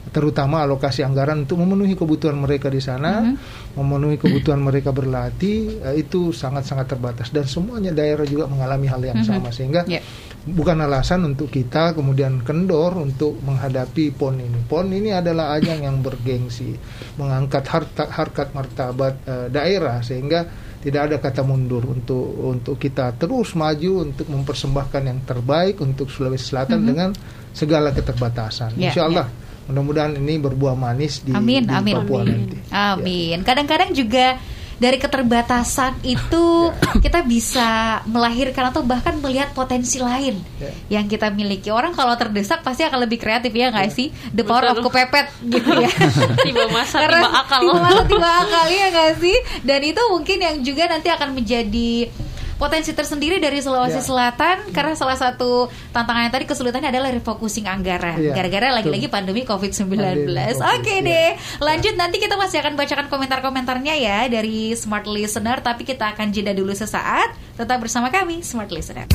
Terutama alokasi anggaran untuk memenuhi kebutuhan mereka di sana, memenuhi kebutuhan mereka berlatih eh, itu sangat-sangat terbatas dan semuanya daerah juga mengalami hal yang sama sehingga Iya. bukan alasan untuk kita kemudian kendor untuk menghadapi PON ini. PON ini adalah ajang yang bergengsi, mengangkat harta, harkat martabat eh, daerah sehingga tidak ada kata mundur untuk untuk kita terus maju untuk mempersembahkan yang terbaik untuk Sulawesi Selatan dengan segala keterbatasan. Ya, Insya Allah mudah-mudahan ini berbuah manis di, Amin, di amin. Papua Amin. nanti. Ya. Amin. Kadang-kadang juga dari keterbatasan itu kita bisa melahirkan atau bahkan melihat potensi lain Ya. yang kita miliki. Orang kalau terdesak pasti akan lebih kreatif ya nggak sih? The power of kepepet gitu ya. (laughs) tiba masa Karena tiba akal tiba masa tiba akal ya nggak sih? Dan itu mungkin yang juga nanti akan menjadi potensi tersendiri dari Sulawesi Ya. Selatan karena salah satu tantangannya tadi kesulitannya adalah refocusing anggaran Ya, gara-gara lagi-lagi pandemi COVID-19. Pandemi Oke COVID, deh. Lanjut nanti kita masih akan bacakan komentar-komentarnya ya dari Smart Listener tapi kita akan jeda dulu sesaat. Tetap bersama kami Smart Listener.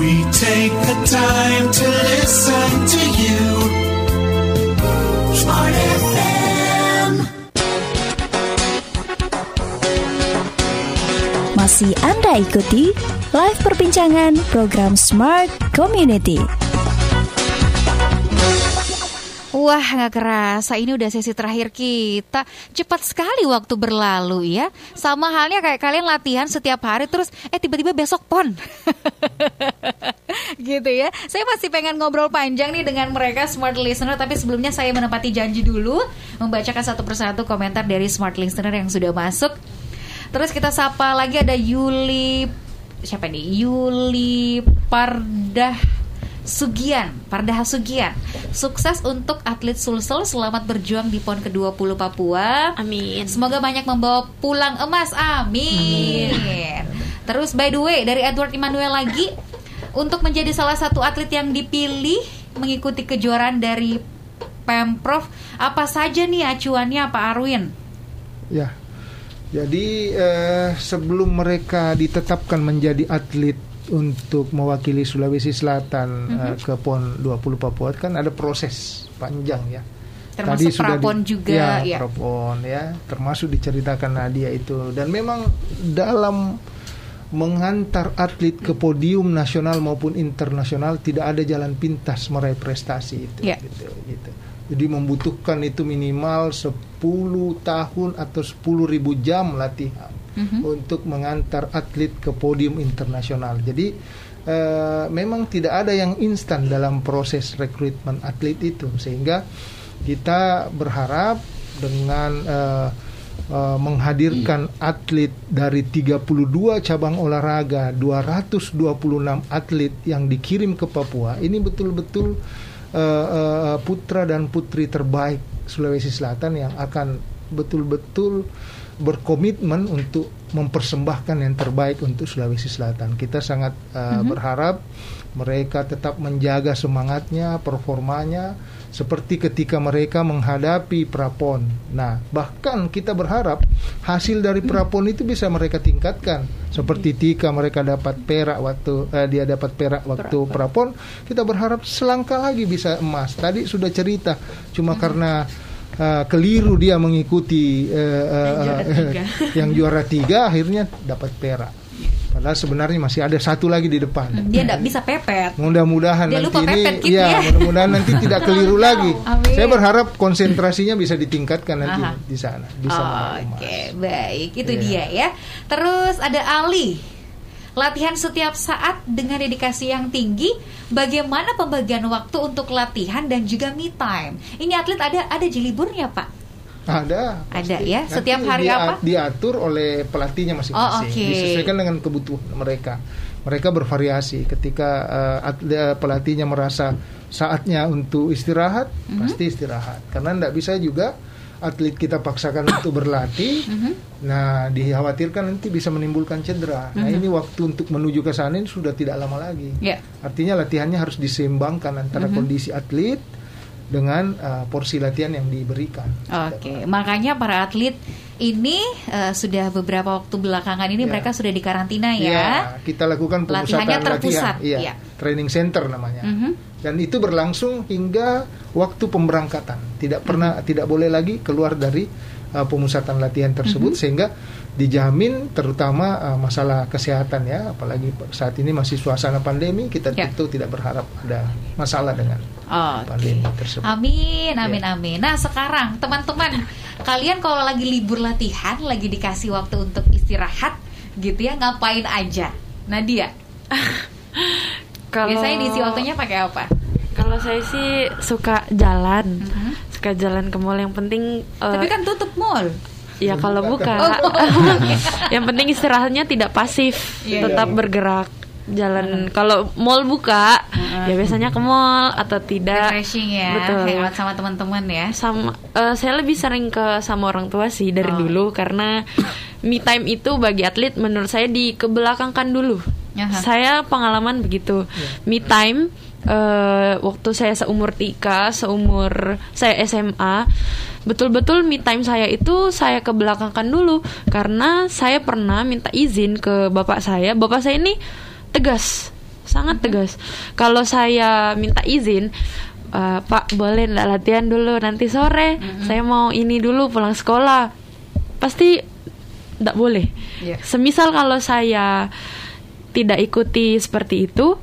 We take the time to listen to you. Smart FM. Masih Anda ikuti live perbincangan program Smart Community. Wah nggak kerasa. Ini udah sesi terakhir kita. Cepat sekali waktu berlalu ya. Sama halnya kayak kalian latihan setiap hari Terus eh tiba-tiba besok pon. (laughs) Gitu ya. Saya masih pengen ngobrol panjang nih dengan mereka Smart Listener. Tapi sebelumnya saya menepati janji dulu Membacakan satu persatu komentar dari Smart Listener yang sudah masuk Terus kita sapa lagi ada Yuli Siapa nih? Yuli Pardah Sugian, Pardaha Sugian. Sukses untuk atlet Sulsel selamat berjuang di PON ke-20 Papua. amin Semoga banyak membawa pulang emas. Amin. Terus by the way dari Edward Immanuel lagi untuk menjadi salah satu atlet yang dipilih mengikuti kejuaraan dari Pemprov apa saja nih acuannya Pak Arwin? Ya. Jadi eh, sebelum mereka ditetapkan menjadi atlet untuk mewakili Sulawesi Selatan eh, ke PON 20 Papua kan ada proses panjang ya. Termasuk prapon juga, ya. ya. prapon ya, termasuk diceritakan Nadia itu dan memang dalam mengantar atlet ke podium nasional maupun internasional tidak ada jalan pintas meraih prestasi itu Ya. gitu, gitu. Jadi membutuhkan itu minimal 10 tahun atau 10 ribu jam latihan untuk mengantar atlet ke podium internasional. Jadi eh, memang tidak ada yang instan dalam proses rekrutmen atlet itu. Sehingga kita berharap dengan eh, eh, menghadirkan atlet dari 32 cabang olahraga, 226 atlet yang dikirim ke Papua, ini betul-betul eh, eh, putra dan putri terbaik Sulawesi Selatan yang akan betul-betul berkomitmen untuk mempersembahkan yang terbaik untuk Sulawesi Selatan. Kita sangat eh, berharap mereka tetap menjaga semangatnya, performanya seperti ketika mereka menghadapi prapon. Nah, bahkan kita berharap hasil dari prapon itu bisa mereka tingkatkan. Seperti Tika mereka dapat perak waktu eh, dia dapat perak waktu prapon, kita berharap selangkah lagi bisa emas. Tadi sudah cerita cuma karena eh, keliru dia mengikuti Yang juara eh, tiga. yang juara tiga akhirnya dapat perak. Padahal sebenarnya masih ada satu lagi di depan. Dia tidak bisa pepet. Mudah-mudahan nanti lupa ini pepet gitu ya, ya. mudah-mudahan nanti (laughs) tidak keliru lagi. Amin. Saya berharap konsentrasinya bisa ditingkatkan nanti Aha. di sana, bisa emas. Oke, baik. Itu Iya. dia ya. Terus ada Ali. Latihan setiap saat dengan dedikasi yang tinggi. Bagaimana pembagian waktu untuk latihan dan juga me time? Ini atlet ada ada jiliburnya, Pak. Ada. Ada pasti. ya? Nanti Setiap hari dia- apa? Diatur oleh pelatihnya masing-masing. Oh, oke. Disesuaikan dengan kebutuhan mereka. Mereka bervariasi ketika atlet- pelatihnya merasa saatnya untuk istirahat pasti istirahat karena tidak bisa juga atlet kita paksakan (coughs) untuk berlatih nah dikhawatirkan nanti bisa menimbulkan cedera nah ini waktu untuk menuju ke sana sudah tidak lama lagi Ya. artinya latihannya harus diseimbangkan antara kondisi atlet dengan uh, porsi latihan yang diberikan Oke, makanya para atlet ini eh, sudah beberapa waktu belakangan ini Ya. mereka sudah di karantina ya. Iya, kita lakukan pemusatan Latihannya terpusat, latihan. Iya, iya. training center namanya. Mhm. Dan itu berlangsung hingga waktu pemberangkatan. Tidak pernah Mhm. tidak boleh lagi keluar dari uh, pemusatan latihan tersebut Mhm. sehingga dijamin terutama uh, masalah kesehatan ya, apalagi saat ini masih suasana pandemi, kita Ya. tentu tidak berharap ada masalah dengan Oke. pandemi tersebut. Amin, Ya. amin, amin. Nah sekarang teman-teman, kalian kalau lagi libur latihan, lagi dikasih waktu untuk istirahat, gitu ya, ngapain aja? Nadia, Kalau biasanya diisi waktunya pakai apa? Kalau saya sih suka jalan, Mhm. Suka jalan ke mall. Yang penting eh, Tapi kan tutup mall. ya kalau buka, Oh, (laughs) yang penting istirahatnya tidak pasif, Iya, tetap iya. bergerak. Jalan kalau mall buka, ya biasanya ke mall atau tidak. Refreshing ya, Betul. hangout sama teman-teman ya. sama eh, saya lebih sering ke sama orang tua sih dari Oh. dulu karena me time itu bagi atlet menurut saya dikebelakangkan dulu. Aha. Saya pengalaman begitu. Me time eh, waktu saya seumur Tika, seumur saya SMA, betul-betul me time saya itu saya kebelakangkan dulu karena saya pernah minta izin ke bapak saya. Bapak saya ini tegas, sangat tegas. Kalau saya minta izin, "Eh, Pak boleh nggak latihan dulu nanti sore? Saya mau ini dulu pulang sekolah. Pasti tidak boleh. Iya. Semisal kalau saya tidak ikuti seperti itu,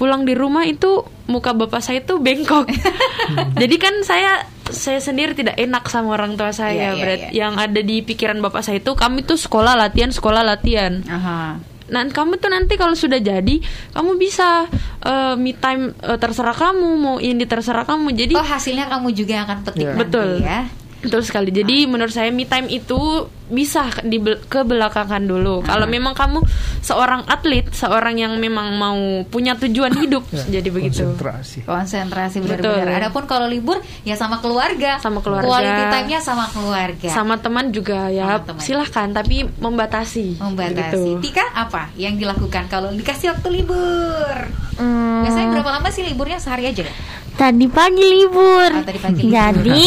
pulang di rumah itu muka bapak saya itu bengkok. (laughs) Jadi kan saya saya sendiri tidak enak sama orang tua saya. iya, Berat- iya. Yang ada di pikiran bapak saya itu kami tuh sekolah latihan sekolah latihan. Aha. Nah, kamu tuh nanti kalau sudah jadi, kamu bisa eh, me time eh, terserah kamu, mau ini terserah kamu. Jadi Oh hasilnya kamu juga yang akan petik Iya. nanti Betul. ya. Betul sekali. Jadi menurut saya me time itu bisa di kebelakangan dulu. Kalau memang kamu seorang atlet, seorang yang memang mau punya tujuan hidup, Ya, jadi begitu. Konsentrasi. Konsentrasi benar-benar. Adapun kalau libur ya sama keluarga. Sama keluarga. Quality time-nya sama keluarga. Sama teman juga ya, Sama teman. silahkan tapi membatasi. membatasi. Gitu. Tika apa yang dilakukan kalau dikasih waktu libur? Hmm, Biasanya berapa lama sih liburnya sehari aja kan? Tadi pagi libur. Oh, tadi pagi libur. Jadi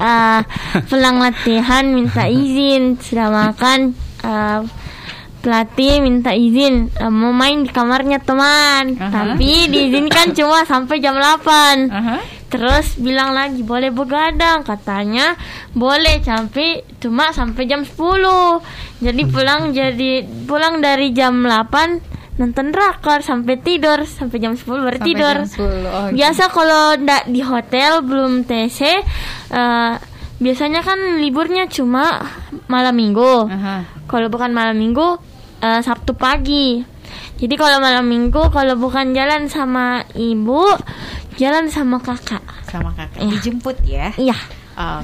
eh, (laughs) pulang latihan minta izin, sudah makan eh, pelatih minta izin eh, mau main di kamarnya teman. Aha. Tapi diizinkan cuma sampai jam 8. Aha. Terus bilang lagi boleh begadang katanya boleh sampai cuma sampai jam 10 jadi pulang jadi pulang dari jam 8 nonton drakor sampai tidur sampai jam 10 baru Sampai tidur jam 10, oh, biasa kalau ndak di hotel belum TC eh, biasanya kan liburnya cuma malam minggu kalau bukan malam minggu eh, Sabtu pagi. Jadi kalau malam minggu kalau bukan jalan sama ibu, jalan sama kakak. Sama kakak Iya. dijemput ya. Iya.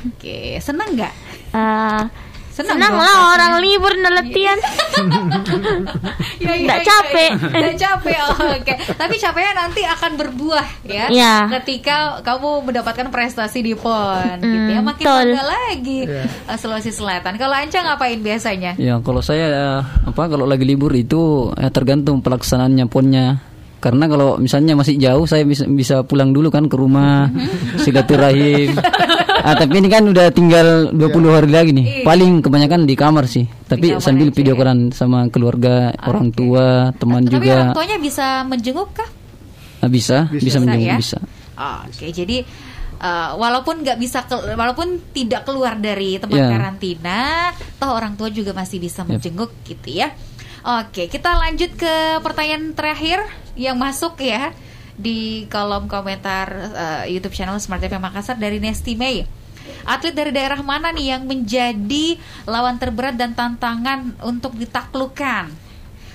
Oke, seneng nggak? eh, Senang senang lah pastinya. orang libur dan latihan. Ya, Nggak capek. Nggak capek. oh, Oke. Tapi capeknya nanti akan berbuah ya. Iya. Ketika kamu mendapatkan prestasi di PON gitu ya. Mm, Makin bangga lagi Iya. eh, Sulawesi Selatan. Kalau Anca ngapain biasanya? Ya kalau saya eh, apa kalau lagi libur itu eh, tergantung pelaksanaannya ponnya. Karena kalau misalnya masih jauh saya bisa bisa pulang dulu kan ke rumah silaturahim. (laughs) ah, tapi ini kan udah tinggal 20 hari lagi nih. Iya. Paling kebanyakan di kamar sih. Tapi kamar sambil aja video ya. callan sama keluarga, orang tua, teman Tapi juga. orang tuanya bisa menjenguk kah? Ah, bisa, Bisa. bisa, menjenguk ya? bisa. Oke, jadi eh, walaupun nggak bisa ke- walaupun tidak keluar dari tempat Ya. karantina, toh orang tua juga masih bisa menjenguk gitu ya. Oke, kita lanjut ke pertanyaan terakhir yang masuk ya di kolom komentar eh, YouTube channel Smart FM Makassar dari Nesti May. Atlet dari daerah mana nih yang menjadi lawan terberat dan tantangan untuk ditaklukkan?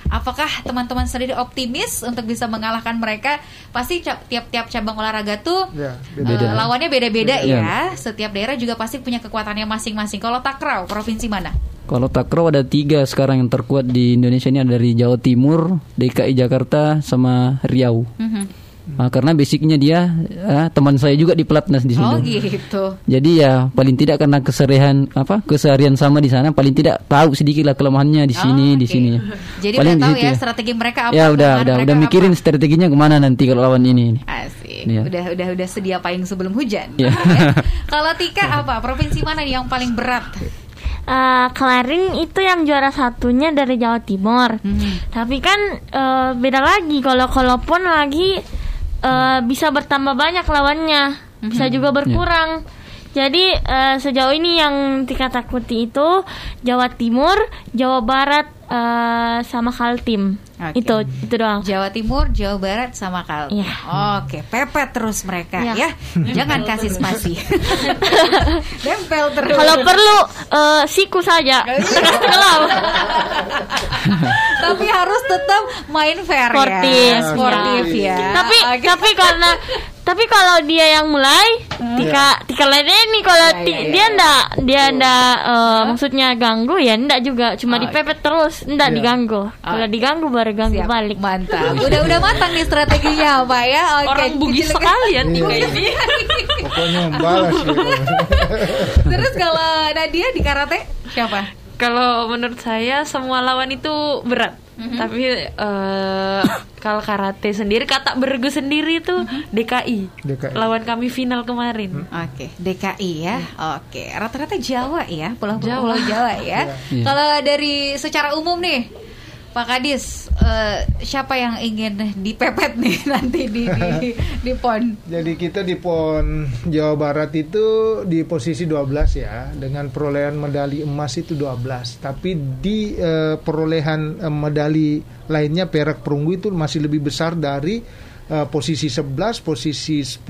Apakah teman-teman sendiri optimis untuk bisa mengalahkan mereka? Pasti tiap-tiap cabang olahraga tuh Ya, eh, beda. lawannya beda-beda Beda. ya. Setiap daerah juga pasti punya kekuatannya masing-masing. Kalau takraw, provinsi mana? Kalau takraw ada tiga sekarang yang terkuat di Indonesia ini ada dari Jawa Timur, DKI Jakarta, sama Riau. Mhm. Ah, karena basicnya dia ah, teman saya juga di pelatnas di situ. Oh gitu. Jadi ya paling tidak karena keserihan apa keseharian sama di sana paling tidak tahu sedikit lah kelemahannya di sini Oh, di oke. sini. (laughs) Jadi Paling udah di tahu situ ya strategi mereka apa. Ya udah udah mereka udah apa. mikirin strateginya ke mana nanti kalau lawan ini. Asik. Iya. Udah udah udah sedia payung sebelum hujan. Iya. Ya. (laughs) Kalau Tika apa? Provinsi mana nih yang paling berat? Eh, Klaring itu yang juara satunya dari Jawa Timur. Tapi kan eh, beda lagi kalau kalaupun lagi eh, bisa bertambah banyak lawannya, bisa juga berkurang. Jadi eh, sejauh ini yang Tika takuti itu Jawa Timur, Jawa Barat eh, sama Kaltim. Oke. Itu itu doang. Jawa Timur, Jawa Barat sama Kaltim. Iya. Oke, pepet terus mereka Iya. ya. Jangan kasih spasi. (laughs) Nempel terus. Kalau perlu eh, siku saja. (laughs) Tapi harus tetap main fair Sportif, ya. Sportif ya. tapi Oke. tapi karena tapi kalau dia yang mulai tika tika nih kalau Ya, ya, ya, dia ya. ndak dia ndak eh, maksudnya ganggu ya ndak juga cuma Oke. dipepet terus ndak Iya. diganggu kalau Oke. diganggu baru ganggu Siap, balik Mantap. (laughs) Udah udah matang nih strateginya Pak ya. Oke. Orang bugis kecil- sekali ya Iya. Tika ini. (laughs) Pokoknya gitu. (laughs) Terus kalau Nadia di karate siapa? Kalau menurut saya semua lawan itu berat. Tapi eh, (coughs) kalau karate sendiri kata bergu sendiri itu DKI. DKI. Lawan kami final kemarin. Oke, DKI ya. Oke, rata-rata Jawa ya, pulau Jawa. Jawa ya. Iya. Kalau dari secara umum nih, Pak Kadis, eh, siapa yang ingin dipepet nih (laughs) nanti di di, di pon? Jadi kita di PON Jawa Barat itu di posisi 12 ya dengan perolehan medali emas itu 12. Tapi di eh, perolehan eh, medali lainnya perak perunggu itu masih lebih besar dari eh, posisi 11, posisi 10,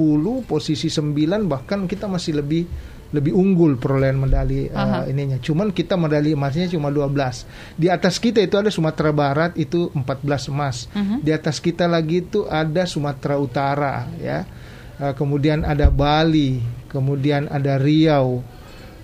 posisi 9 bahkan kita masih lebih lebih unggul perolehan medali Aha. ininya. Cuman kita medali emasnya cuma 12. Di atas kita itu ada Sumatera Barat itu 14 emas. Di atas kita lagi itu ada Sumatera Utara ya. Eh, kemudian ada Bali, kemudian ada Riau.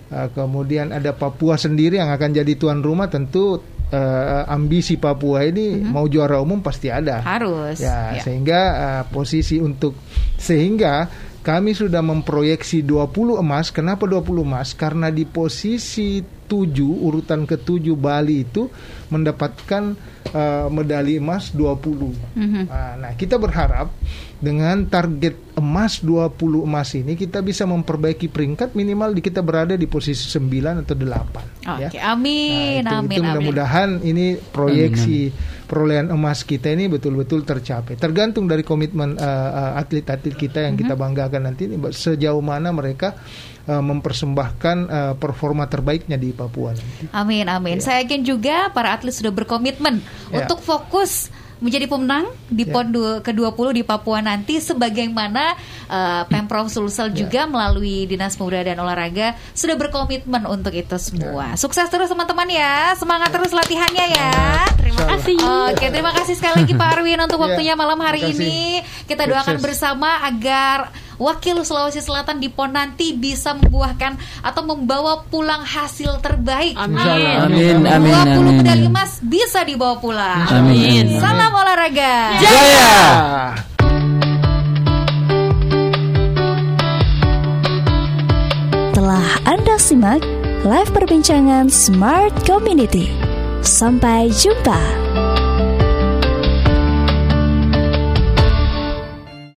eh, kemudian ada Papua sendiri yang akan jadi tuan rumah tentu eh, ambisi Papua ini mau juara umum pasti ada. Harus. Ya, Ya. sehingga uh, posisi untuk sehingga kami sudah memproyeksi 20 emas. Kenapa 20 emas? Karena di posisi 7 urutan ke-7 Bali itu mendapatkan uh, medali emas 20. Mhm. Nah, nah, kita berharap dengan target emas 20 emas ini kita bisa memperbaiki peringkat minimal di kita berada di posisi 9 atau 8 ya. Oke, amin, Nah, itu, amin, itu amin. mudah-mudahan ini proyeksi perolehan emas kita ini betul-betul tercapai. Tergantung dari komitmen uh, uh, atlet-atlet kita yang Mhm. kita banggakan nanti ini sejauh mana mereka uh, mempersembahkan uh, performa terbaiknya di Papua nanti. Amin, amin. Saya yakin juga para atlet sudah berkomitmen Ya. untuk fokus menjadi pemenang di Ya. PON du- ke-20 di Papua nanti sebagaimana uh, Pemprov Sulsel Ya. juga melalui Dinas Pemuda dan Olahraga sudah berkomitmen untuk itu Ya. semua. Sukses terus teman-teman ya. Semangat terus latihannya ya. terima kasih Oke, terima kasih sekali lagi Pak Arwin untuk Ya, waktunya malam hari ini. Kita doakan Sukses. bersama agar wakil Sulawesi Selatan di PON nanti bisa membuahkan atau membawa pulang hasil terbaik. Amin. Amin amin 20 amin. medali emas bisa dibawa pulang. Amin. Salam olahraga. Jaya. Ah. Telah Anda simak live perbincangan Smart Community. Sampai jumpa.